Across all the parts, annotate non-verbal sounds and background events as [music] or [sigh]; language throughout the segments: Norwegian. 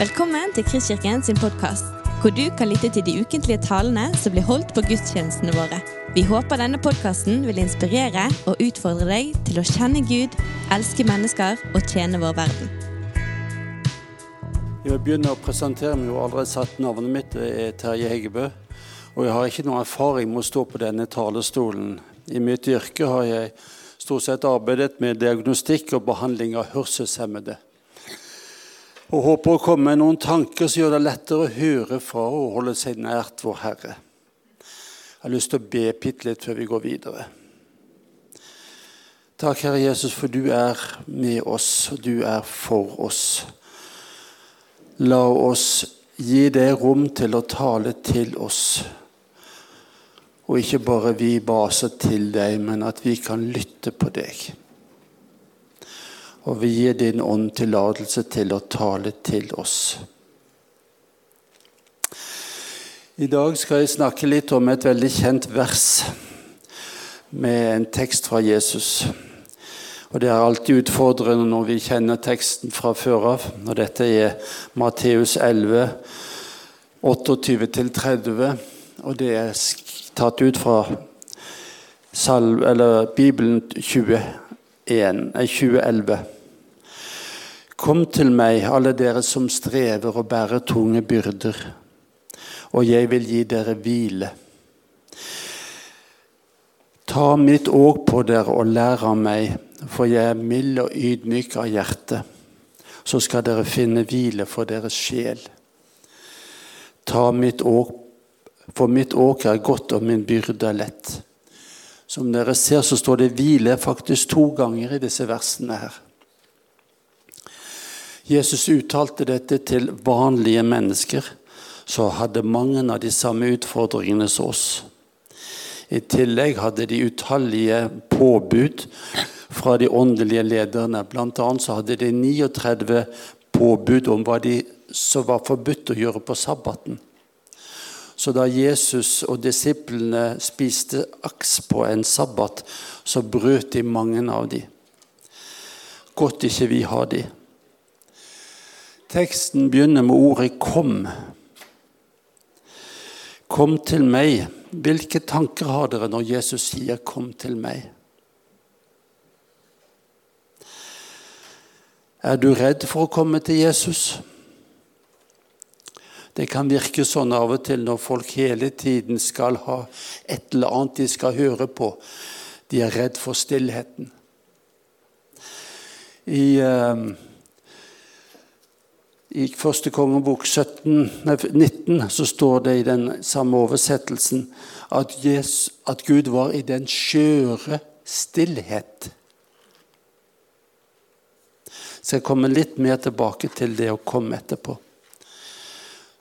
Velkommen til Kristkirken sin podkast, hvor du kan lytte til de ukentlige talene som blir holdt på gudstjenestene våre. Vi håper denne podkasten vil inspirere og utfordre deg til å kjenne Gud, elske mennesker og tjene vår verden. Jeg vil begynne å presentere meg. Jeg har allerede satt navnet mitt. Det er Terje Heggebø. Og jeg har ikke noen erfaring med å stå på denne talerstolen. I mitt yrke har jeg stort sett arbeidet med diagnostikk og behandling av hørselshemmede og håper å komme med noen tanker som gjør det lettere å høre fra og holde seg nært vår Herre. Jeg har lyst til å be bitte litt før vi går videre. Takk, Herre Jesus, for du er med oss, og du er for oss. La oss gi deg rom til å tale til oss. Og ikke bare vi baser til deg, men at vi kan lytte på deg og vi gir din ånd tillatelse til å tale til oss. I dag skal jeg snakke litt om et veldig kjent vers med en tekst fra Jesus. Og Det er alltid utfordrende når vi kjenner teksten fra før av. Og dette er Matteus 11, 28-30, og det er tatt ut fra Bibelen 20, 2011. Kom til meg, alle dere som strever og bærer tunge byrder, og jeg vil gi dere hvile. Ta mitt åk på dere og lær av meg, for jeg er mild og ydmyk av hjerte. Så skal dere finne hvile for deres sjel. Ta mitt åk, for mitt åk er godt og min byrde er lett. Som dere ser, så står det 'hvile' faktisk to ganger i disse versene her. Jesus uttalte dette til vanlige mennesker som hadde mange av de samme utfordringene som oss. I tillegg hadde de utallige påbud fra de åndelige lederne. Blant annet så hadde de 39 påbud om hva de, som var forbudt å gjøre på sabbaten. Så da Jesus og disiplene spiste aks på en sabbat, så brøt de mange av de. Godt ikke vi har de. Teksten begynner med ordet 'kom'. Kom til meg. Hvilke tanker har dere når Jesus sier 'kom til meg'? Er du redd for å komme til Jesus? Det kan virke sånn av og til når folk hele tiden skal ha et eller annet de skal høre på. De er redd for stillheten. I, uh, i første kongebok 17, 19 så står det i den samme oversettelsen at, Jesus, at Gud var i den skjøre stillhet. Så jeg kommer litt mer tilbake til det å komme etterpå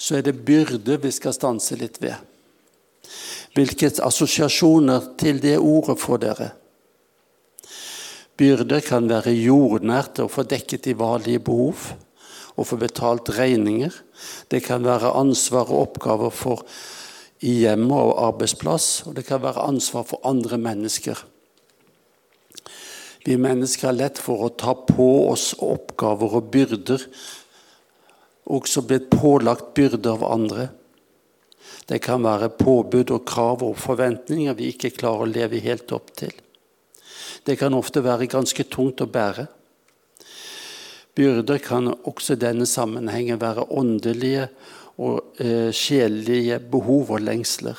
så er det byrde vi skal stanse litt ved. Hvilke assosiasjoner til det ordet får dere? Byrde kan være jordnært å få dekket de vanlige behov og få betalt regninger. Det kan være ansvar og oppgaver for i hjemmet og arbeidsplass, og det kan være ansvar for andre mennesker. Vi mennesker har lett for å ta på oss oppgaver og byrder også blitt pålagt byrder av andre. Det kan være påbud og krav og forventninger vi ikke klarer å leve helt opp til. Det kan ofte være ganske tungt å bære. Byrder kan også i denne sammenhengen være åndelige og eh, sjelelige behov og lengsler.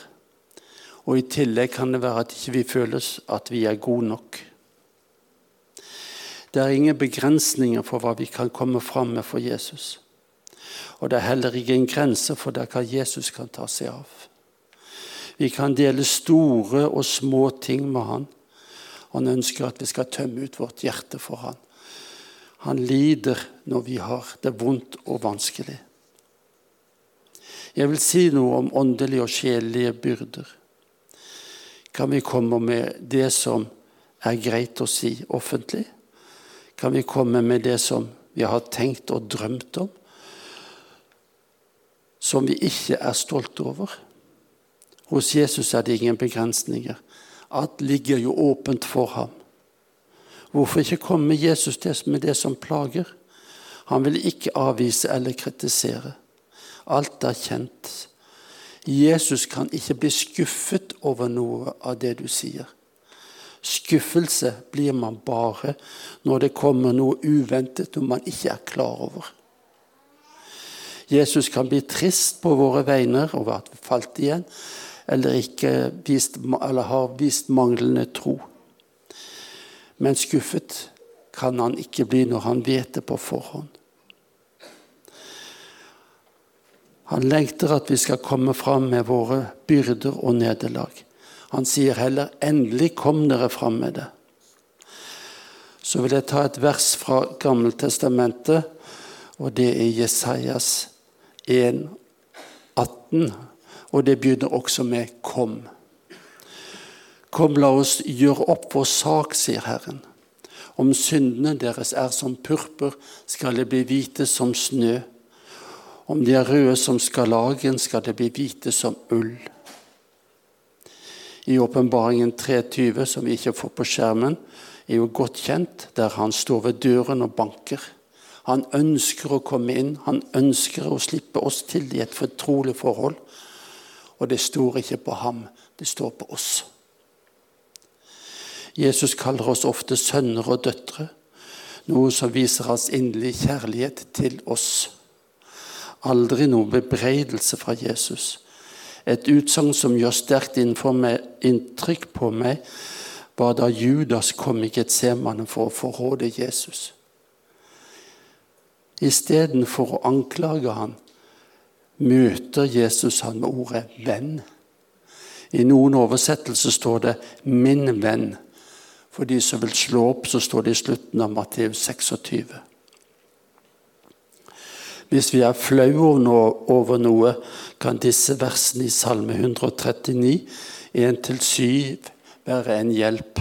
Og I tillegg kan det være at ikke vi føler at vi er gode nok. Det er ingen begrensninger for hva vi kan komme fram med for Jesus. Og det er heller ikke en grense for det hva Jesus kan ta seg av. Vi kan dele store og små ting med han. Han ønsker at vi skal tømme ut vårt hjerte for han. Han lider når vi har det vondt og vanskelig. Jeg vil si noe om åndelige og sjelelige byrder. Kan vi komme med det som er greit å si offentlig? Kan vi komme med det som vi har tenkt og drømt om? Som vi ikke er stolte over. Hos Jesus er det ingen begrensninger. Alt ligger jo åpent for ham. Hvorfor ikke komme med Jesus med det som plager? Han vil ikke avvise eller kritisere. Alt er kjent. Jesus kan ikke bli skuffet over noe av det du sier. Skuffelse blir man bare når det kommer noe uventet og man ikke er klar over. Jesus kan bli trist på våre vegne over at vi falt igjen, eller, vist, eller har vist manglende tro. Men skuffet kan han ikke bli når han vet det på forhånd. Han lengter at vi skal komme fram med våre byrder og nederlag. Han sier heller 'endelig kom dere fram med det'. Så vil jeg ta et vers fra Gammeltestamentet, og det er Jesajas 1, 18, og det begynner også med 'kom'. Kom, la oss gjøre opp vår sak, sier Herren. Om syndene deres er som purpur, skal de bli hvite som snø. Om de er røde som skarlagen, skal de bli hvite som ull. I Åpenbaringen 3.20, som vi ikke får på skjermen, er jo godt kjent, der han står ved døren og banker. Han ønsker å komme inn, han ønsker å slippe oss til i et fortrolig forhold. Og det står ikke på ham, det står på oss. Jesus kaller oss ofte sønner og døtre, noe som viser hans inderlige kjærlighet til oss aldri noen bebreidelse fra Jesus. Et utsagn som gjør sterkt inntrykk på meg, var da Judas kom i Getsemane for å forråde Jesus. Istedenfor å anklage han, møter Jesus han med ordet 'venn'. I noen oversettelser står det 'min venn'. For de som vil slå opp, så står det i slutten av Matteus 26. Hvis vi er flaue over noe, kan disse versene i Salme 139, 1-7, være en hjelp.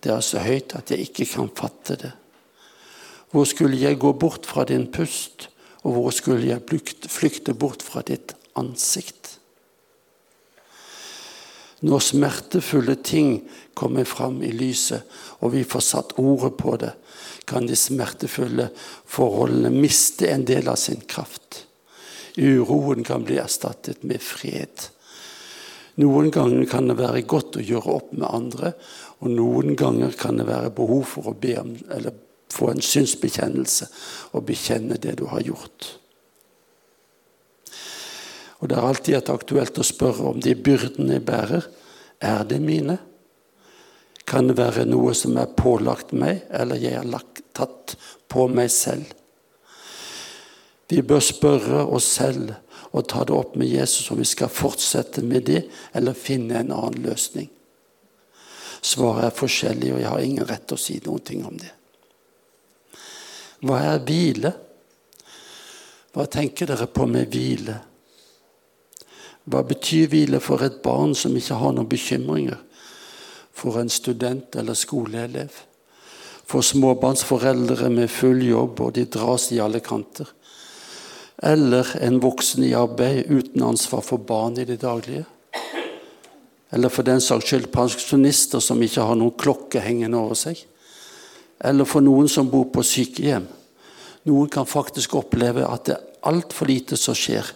Det er så høyt at jeg ikke kan fatte det. Hvor skulle jeg gå bort fra din pust, og hvor skulle jeg flykte bort fra ditt ansikt? Når smertefulle ting kommer fram i lyset, og vi får satt ordet på det, kan de smertefulle forholdene miste en del av sin kraft. Uroen kan bli erstattet med fred. Noen ganger kan det være godt å gjøre opp med andre, og noen ganger kan det være behov for å be om, eller få en synsbekjennelse og bekjenne det du har gjort. Og Det er alltid aktuelt å spørre om de byrdene jeg bærer, er det mine? kan det være noe som er pålagt meg, eller jeg har lagt, tatt på meg selv. Vi bør spørre oss selv og ta det opp med Jesus om vi skal fortsette med det, eller finne en annen løsning. Svaret er forskjellig, og jeg har ingen rett til å si noen ting om det. Hva er hvile? Hva tenker dere på med hvile? Hva betyr hvile for et barn som ikke har noen bekymringer? for en student eller skoleelev. For småbarnsforeldre med full jobb, og de dras i alle kanter. Eller en voksen i arbeid uten ansvar for barn i det daglige. Eller for den saks skyld pensjonister som ikke har noen klokke hengende over seg. Eller for noen som bor på sykehjem. Noen kan faktisk oppleve at det er altfor lite som skjer.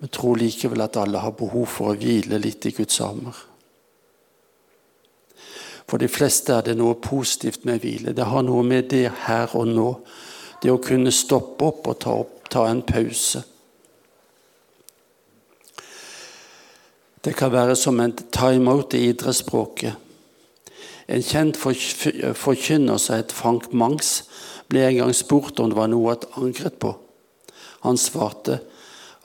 Men tror likevel at alle har behov for å hvile litt i Guds armer. For de fleste er det noe positivt med hvile. Det har noe med det her og nå. Det å kunne stoppe opp og ta, opp, ta en pause. Det kan være som en timeout i idrettsspråket. En kjent forkynner som het Frank Mangs, ble en gang spurt om det var noe han angret på. Han svarte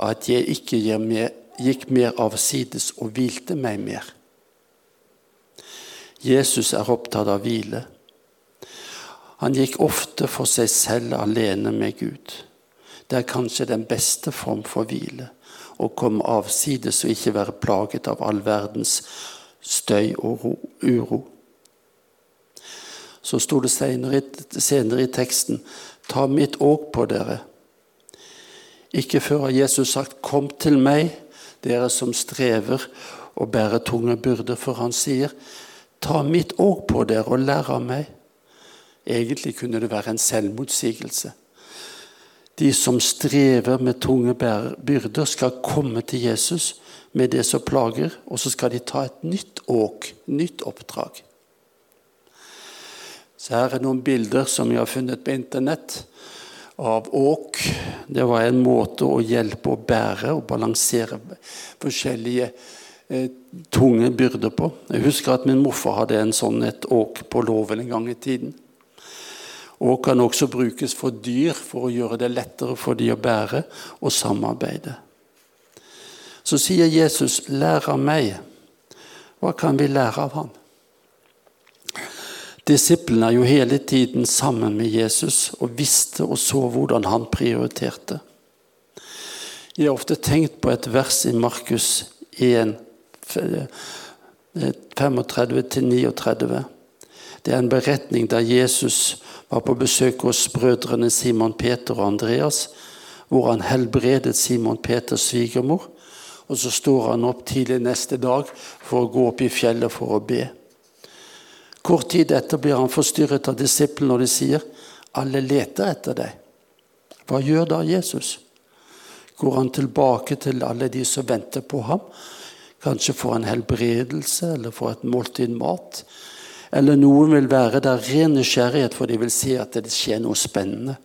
at jeg ikke gikk mer avsides og hvilte meg mer. Jesus er opptatt av hvile. Han gikk ofte for seg selv alene med Gud. Det er kanskje den beste form for hvile. Å komme avsides og ikke være plaget av all verdens støy og uro. Så sto det senere, senere i teksten Ta mitt åk på dere. Ikke før har Jesus sagt 'Kom til meg, dere som strever og bærer tunge byrder', for han sier 'Ta mitt åk på dere og lær av meg'. Egentlig kunne det være en selvmotsigelse. De som strever med tunge byrder, skal komme til Jesus med det som plager, og så skal de ta et nytt åk, nytt oppdrag. Så her er noen bilder som jeg har funnet på Internett av åk. Det var en måte å hjelpe å bære og balansere forskjellige eh, tunge byrder på. Jeg husker at min morfar hadde en sånn et åk på låven en gang i tiden. Og kan også brukes for dyr for å gjøre det lettere for de å bære og samarbeide. Så sier Jesus, 'Lær av meg'. Hva kan vi lære av ham? Disiplene er jo hele tiden sammen med Jesus og visste og så hvordan han prioriterte. Jeg har ofte tenkt på et vers i Markus 1, 35-39. Det er en beretning der Jesus var på besøk hos brødrene Simon Peter og Andreas, hvor han helbredet Simon Peters svigermor. Og så står han opp tidlig neste dag for å gå opp i fjellet for å be. Kort tid etter blir han forstyrret av disiplene, og de sier, 'Alle leter etter deg.' Hva gjør da Jesus? Går han tilbake til alle de som venter på ham? Kanskje for en helbredelse eller for et måltid mat? Eller noen vil være der ren nysgjerrighet, for de vil si at det skjer noe spennende.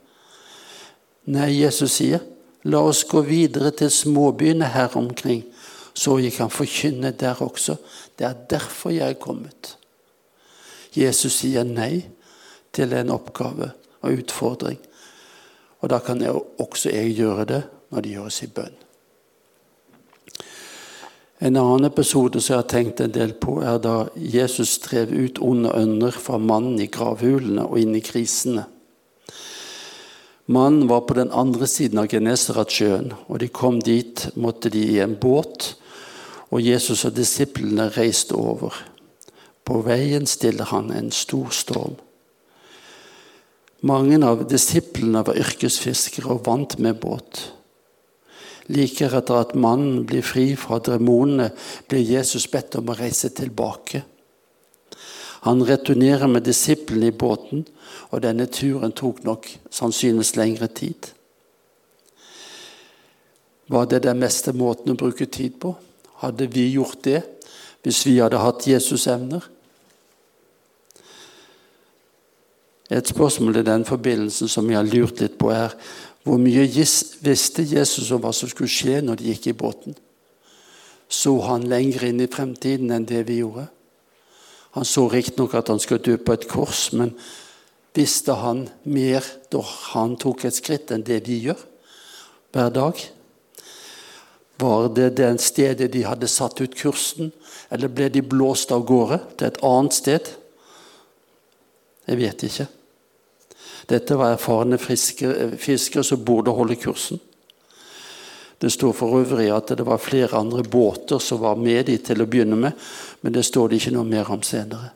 Nei, Jesus sier, la oss gå videre til småbyene her omkring, så vi kan forkynne der også. Det er derfor jeg er kommet. Jesus sier nei til en oppgave og utfordring. Og da kan jeg også jeg gjøre det når det gjøres i bønn. En annen episode som jeg har tenkt en del på, er da Jesus drev ut onde ånder fra mannen i gravhulene og inn i krisene. Mannen var på den andre siden av Genesaretsjøen, og de kom dit, måtte de i en båt, og Jesus og disiplene reiste over. På veien stiller han en stor storm. Mange av disiplene var yrkesfiskere og vant med båt. Like etter at mannen blir fri fra demonene, blir Jesus bedt om å reise tilbake. Han returnerer med disiplene i båten, og denne turen tok nok sannsynligvis lengre tid. Var det den beste måten å bruke tid på? Hadde vi gjort det hvis vi hadde hatt Jesus-evner? Et spørsmål i den forbindelsen som jeg har lurt litt på, er hvor mye visste Jesus om hva som skulle skje når de gikk i båten? Så han lenger inn i fremtiden enn det vi gjorde? Han så riktignok at han skulle dø på et kors, men visste han mer da han tok et skritt, enn det vi gjør hver dag? Var det det stedet de hadde satt ut kursen, eller ble de blåst av gårde til et annet sted? Jeg vet ikke. Dette var erfarne fiskere som burde holde kursen. Det står for øvrig at det var flere andre båter som var med de til å begynne med, men det står det ikke noe mer om senere.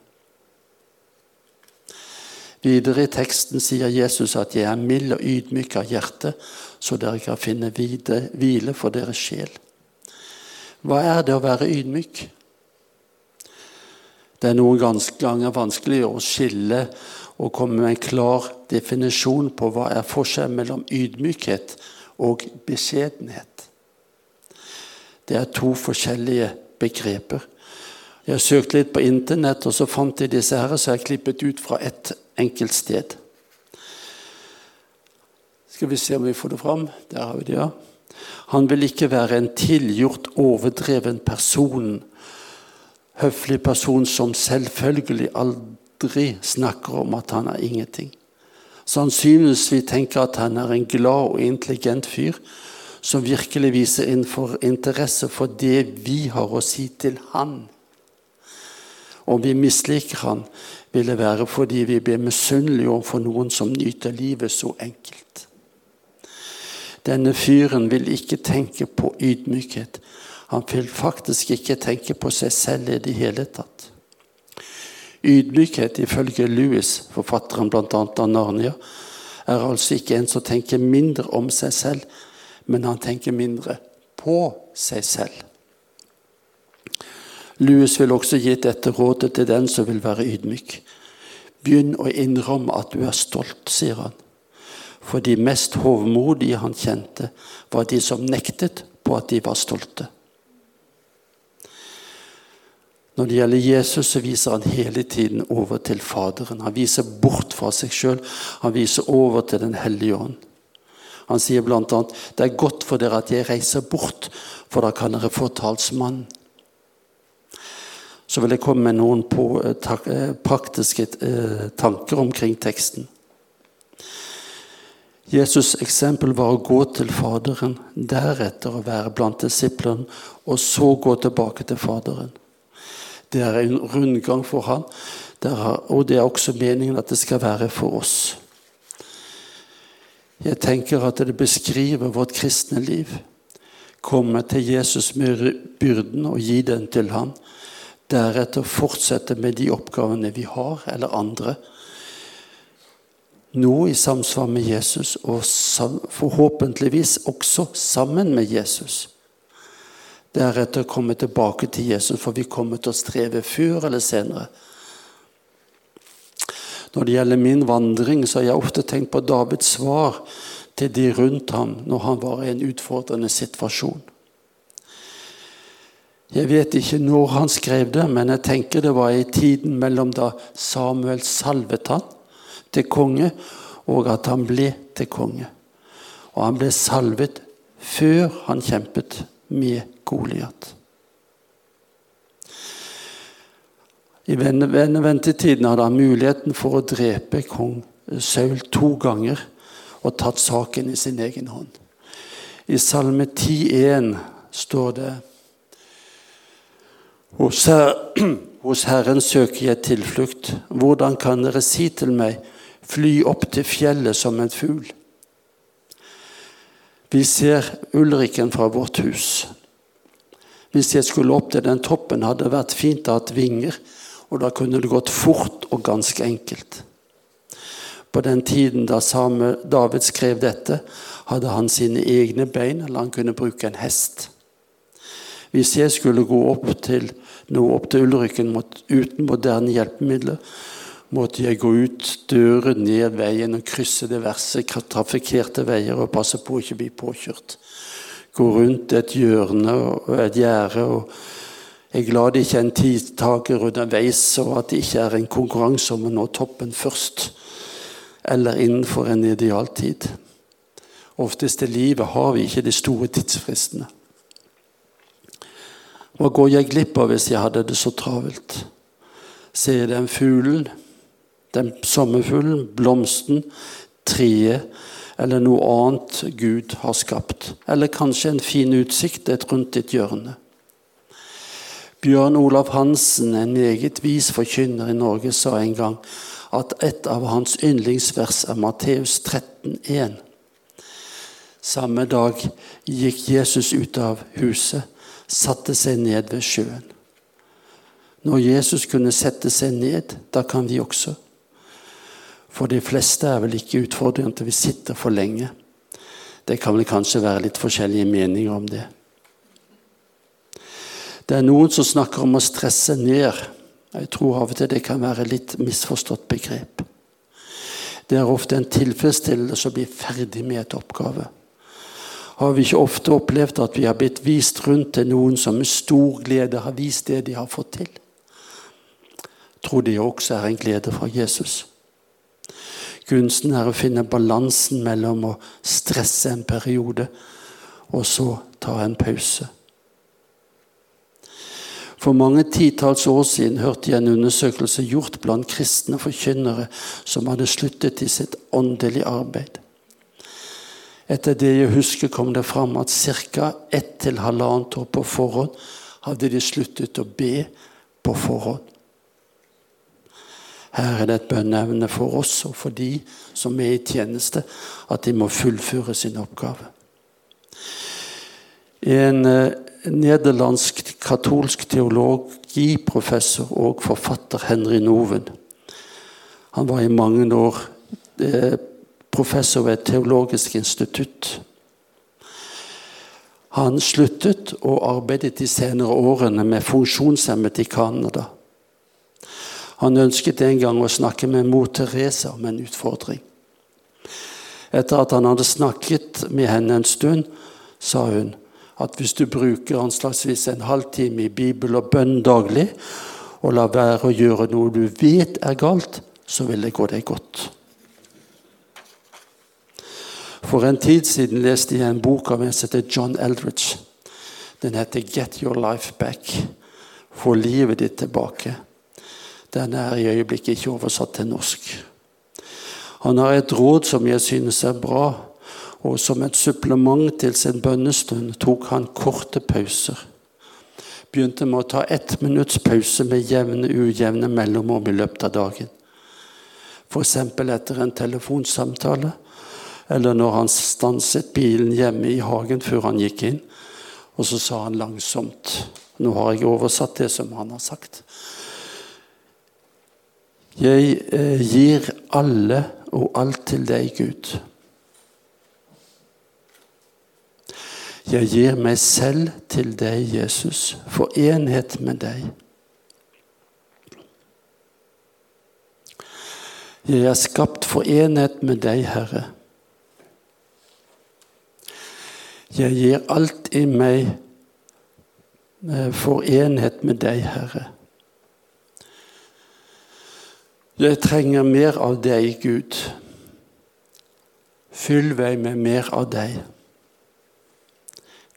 Videre i teksten sier Jesus at 'jeg er mild og ydmyk av hjerte', så dere kan finne hvile for deres sjel. Hva er det å være ydmyk? Det er noen ganger vanskelig å skille og komme med en klar definisjon på hva er forskjellen mellom ydmykhet og beskjedenhet. Det er to forskjellige begreper. Jeg har søkt litt på Internett, og så fant jeg disse her, så jeg klippet ut fra ett enkelt sted. Skal vi se om vi får det fram? Der har vi det, ja. Han vil ikke være en tilgjort, overdreven person. Høflig person som selvfølgelig aldri aldri snakker om at han er ingenting. Sannsynligvis vi tenker at han er en glad og intelligent fyr som virkelig viser interesse for det vi har å si til han. Om vi misliker han, vil det være fordi vi blir misunnelige overfor noen som nyter livet så enkelt. Denne fyren vil ikke tenke på ydmykhet. Han vil faktisk ikke tenke på seg selv i det hele tatt. Ydmykhet, ifølge Louis, forfatteren bl.a. av Narnia, er altså ikke en som tenker mindre om seg selv, men han tenker mindre på seg selv. Louis vil også gi dette rådet til den som vil være ydmyk. Begynn å innrømme at du er stolt, sier han. For de mest hovmodige han kjente, var de som nektet på at de var stolte. Når det gjelder Jesus, så viser han hele tiden over til Faderen. Han viser bort fra seg sjøl. Han viser over til Den hellige ånd. Han sier bl.a.: Det er godt for dere at jeg reiser bort, for da kan dere få talsmannen. Så vil jeg komme med noen på, eh, praktiske eh, tanker omkring teksten. Jesus' eksempel var å gå til Faderen, deretter å være blant disiplene, og så gå tilbake til Faderen. Det er en rundgang for han, og det er også meningen at det skal være for oss. Jeg tenker at det beskriver vårt kristne liv. Komme til Jesus med byrden og gi den til ham. Deretter fortsette med de oppgavene vi har, eller andre nå i samsvar med Jesus, og forhåpentligvis også sammen med Jesus. Deretter komme tilbake til Jesus, for vi kommer til å streve før eller senere. Når det gjelder min vandring, så har jeg ofte tenkt på Davids svar til de rundt ham når han var i en utfordrende situasjon. Jeg vet ikke når han skrev det, men jeg tenker det var i tiden mellom da Samuel salvet han til konge, og at han ble til konge. Og han ble salvet før han kjempet med Goliat. I venneventetiden hadde han muligheten for å drepe kong Saul to ganger og tatt saken i sin egen hånd. I Salme 10,1 står det hos, [clears throat] hos Herren søker jeg tilflukt. Hvordan kan dere si til meg, fly opp til fjellet som en fugl. Vi ser Ulriken fra vårt hus. Hvis jeg skulle opp til den toppen, hadde det vært fint å ha vinger, og da kunne det gått fort og ganske enkelt. På den tiden da same David skrev dette, hadde han sine egne bein, eller han kunne bruke en hest. Hvis jeg skulle gå opp til, nå opp til Ulriken uten moderne hjelpemidler, måtte jeg gå ut døren ned veien og krysse diverse trafikkerte veier og passe på å ikke bli påkjørt. Gå rundt et hjørne og et gjerde. Jeg er glad det ikke er en tidtaker underveis, og at det ikke er en konkurranse om å nå toppen først. Eller innenfor en idealtid. Oftest i livet har vi ikke de store tidsfristene. Hva går jeg glipp av hvis jeg hadde det så travelt? Ser den fuglen? Den sommerfuglen, blomsten, treet eller noe annet Gud har skapt. Eller kanskje en fin utsikt et rundt et hjørne. Bjørn Olav Hansen, en meget vis forkynner i Norge, sa en gang at et av hans yndlingsvers er Matteus 13,1. Samme dag gikk Jesus ut av huset, satte seg ned ved sjøen. Når Jesus kunne sette seg ned, da kan vi også. For de fleste er vel ikke utfordringen til vi sitter for lenge. Det kan vel kanskje være litt forskjellige meninger om det. Det er noen som snakker om å stresse ned. Jeg tror av og til det kan være litt misforstått begrep. Det er ofte en tilfredsstillelse å bli ferdig med et oppgave. Har vi ikke ofte opplevd at vi har blitt vist rundt til noen som med stor glede har vist det de har fått til? Tror det også er en glede fra Jesus. Kunsten er å finne balansen mellom å stresse en periode og så ta en pause. For mange titalls år siden hørte jeg en undersøkelse gjort blant kristne forkynnere som hadde sluttet i sitt åndelige arbeid. Etter det jeg husker, kom det fram at ca. ett til halvannet år på forhånd hadde de sluttet å be på forhånd. Her er det et bønneevne for oss og for de som er i tjeneste, at de må fullføre sin oppgave. En eh, nederlandsk katolsk teologiprofessor og forfatter, Henry Noven, han var i mange år eh, professor ved et teologisk institutt. Han sluttet og arbeidet de senere årene med funksjonshemmede i Canada. Han ønsket en gang å snakke med mor Teresa om en utfordring. Etter at han hadde snakket med henne en stund, sa hun at hvis du bruker anslagsvis en halvtime i Bibel og bønn daglig, og lar være å gjøre noe du vet er galt, så vil det gå deg godt. For en tid siden leste jeg en bok av en som heter John Eldridge. Den heter 'Get Your Life Back'. Få livet ditt tilbake. Den er i øyeblikket ikke oversatt til norsk. Han har et råd som jeg synes er bra, og som et supplement til sin bønnestund tok han korte pauser. Begynte med å ta ett minutts pause med jevne, ujevne mellomrom i løpet av dagen. F.eks. etter en telefonsamtale eller når han stanset bilen hjemme i hagen før han gikk inn. Og så sa han langsomt Nå har jeg oversatt det som han har sagt. Jeg eh, gir alle og alt til deg, Gud. Jeg gir meg selv til deg, Jesus, for enhet med deg. Jeg er skapt for enhet med deg, Herre. Jeg gir alt i meg eh, for enhet med deg, Herre. Jeg trenger mer av deg, Gud. Fyll meg med mer av deg.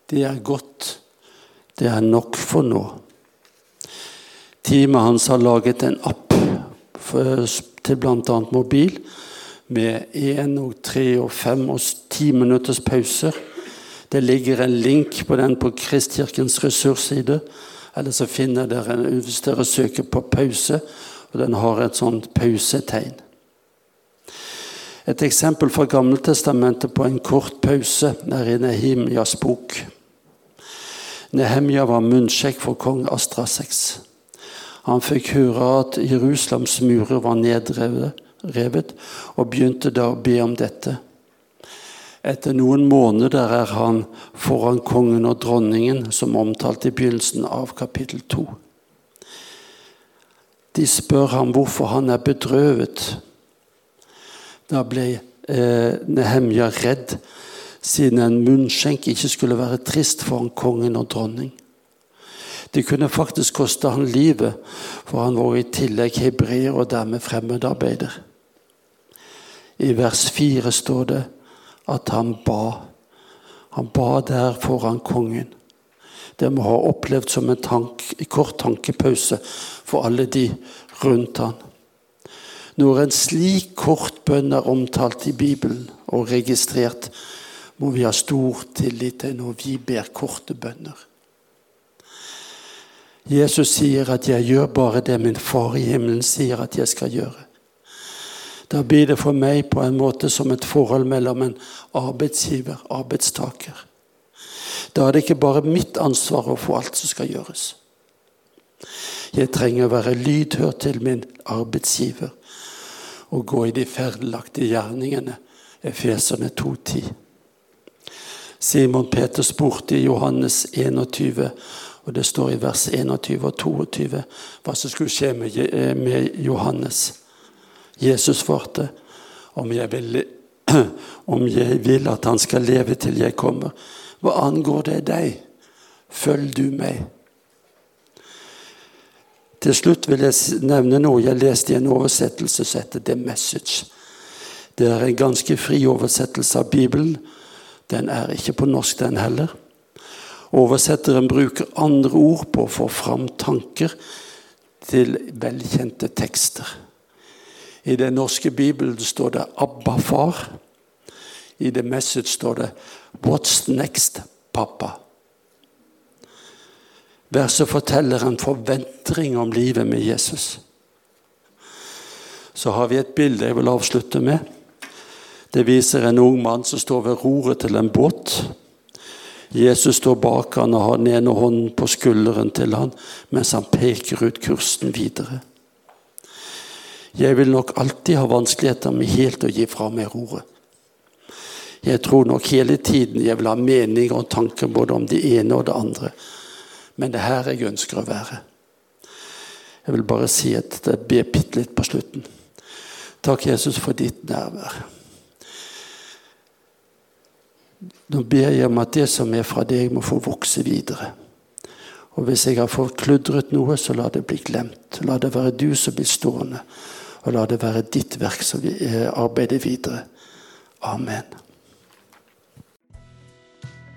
Det er godt. Det er nok for nå. Teamet hans har laget en app for, til bl.a. mobil med én og tre og fem og ti minutters pauser det ligger en link på den på Kristkirkens ressursside. Eller så finner dere hvis dere søker på pause, og den har et sånt pausetegn. Et eksempel fra Gammeltestamentet på en kort pause er i Nehemjas bok. Nehemja var munnsjekk for kong Astrasex. Han fikk høre at Jerusalems murer var nedrevet, og begynte da å be om dette. Etter noen måneder er han foran kongen og dronningen, som omtalt i begynnelsen av kapittel 2. De spør ham hvorfor han er bedrøvet. Da ble eh, Nehemja redd, siden en munnskjenk ikke skulle være trist foran kongen og dronning. Det kunne faktisk koste han livet, for han var i tillegg hebreer og dermed fremmedarbeider. I vers 4 står det at han ba. Han ba der foran kongen. Det må ha opplevd som en tank, kort tankepause for alle de rundt han. Når en slik kort bønn er omtalt i Bibelen og registrert, må vi ha stor tillit til når vi ber korte bønner. Jesus sier at 'jeg gjør bare det min far i himmelen sier at jeg skal gjøre'. Da blir det for meg på en måte som et forhold mellom en arbeidsgiver og arbeidstaker. Da er det ikke bare mitt ansvar å få alt som skal gjøres. Jeg trenger å være lydhør til min arbeidsgiver og gå i de ferdelagte gjerningene. Efeserne 2,10. Simon Peter spurte i Johannes 21, og det står i vers 21 og 22 hva som skulle skje med Johannes. Jesus svarte, om jeg, vil, [clears throat] om jeg vil at han skal leve til jeg kommer, hva angår det deg? Følg du meg. Til slutt vil jeg nevne noe jeg leste i en oversettelse som heter The Message. Det er en ganske fri oversettelse av Bibelen. Den er ikke på norsk, den heller. Oversetteren bruker andre ord på å få fram tanker til velkjente tekster. I den norske bibelen står det 'Abba, far'. I The Message står det 'What's next, pappa'? Verset forteller en forventning om livet med Jesus. Så har vi et bilde jeg vil avslutte med. Det viser en ung mann som står ved roret til en båt. Jesus står bak han og har den ene hånden på skulderen til han, mens han peker ut kursen videre. Jeg vil nok alltid ha vanskeligheter med helt å gi fra meg roret. Jeg tror nok hele tiden jeg vil ha meninger og tanker både om det ene og det andre. Men det er her jeg ønsker å være. Jeg vil bare si at det ber bitte litt på slutten. Takk, Jesus, for ditt nærvær. Nå ber jeg om at det som er fra deg, må få vokse videre. Og hvis jeg har forkludret noe, så la det bli glemt. La det være du som blir stående, og la det være ditt verk som arbeider videre. Amen.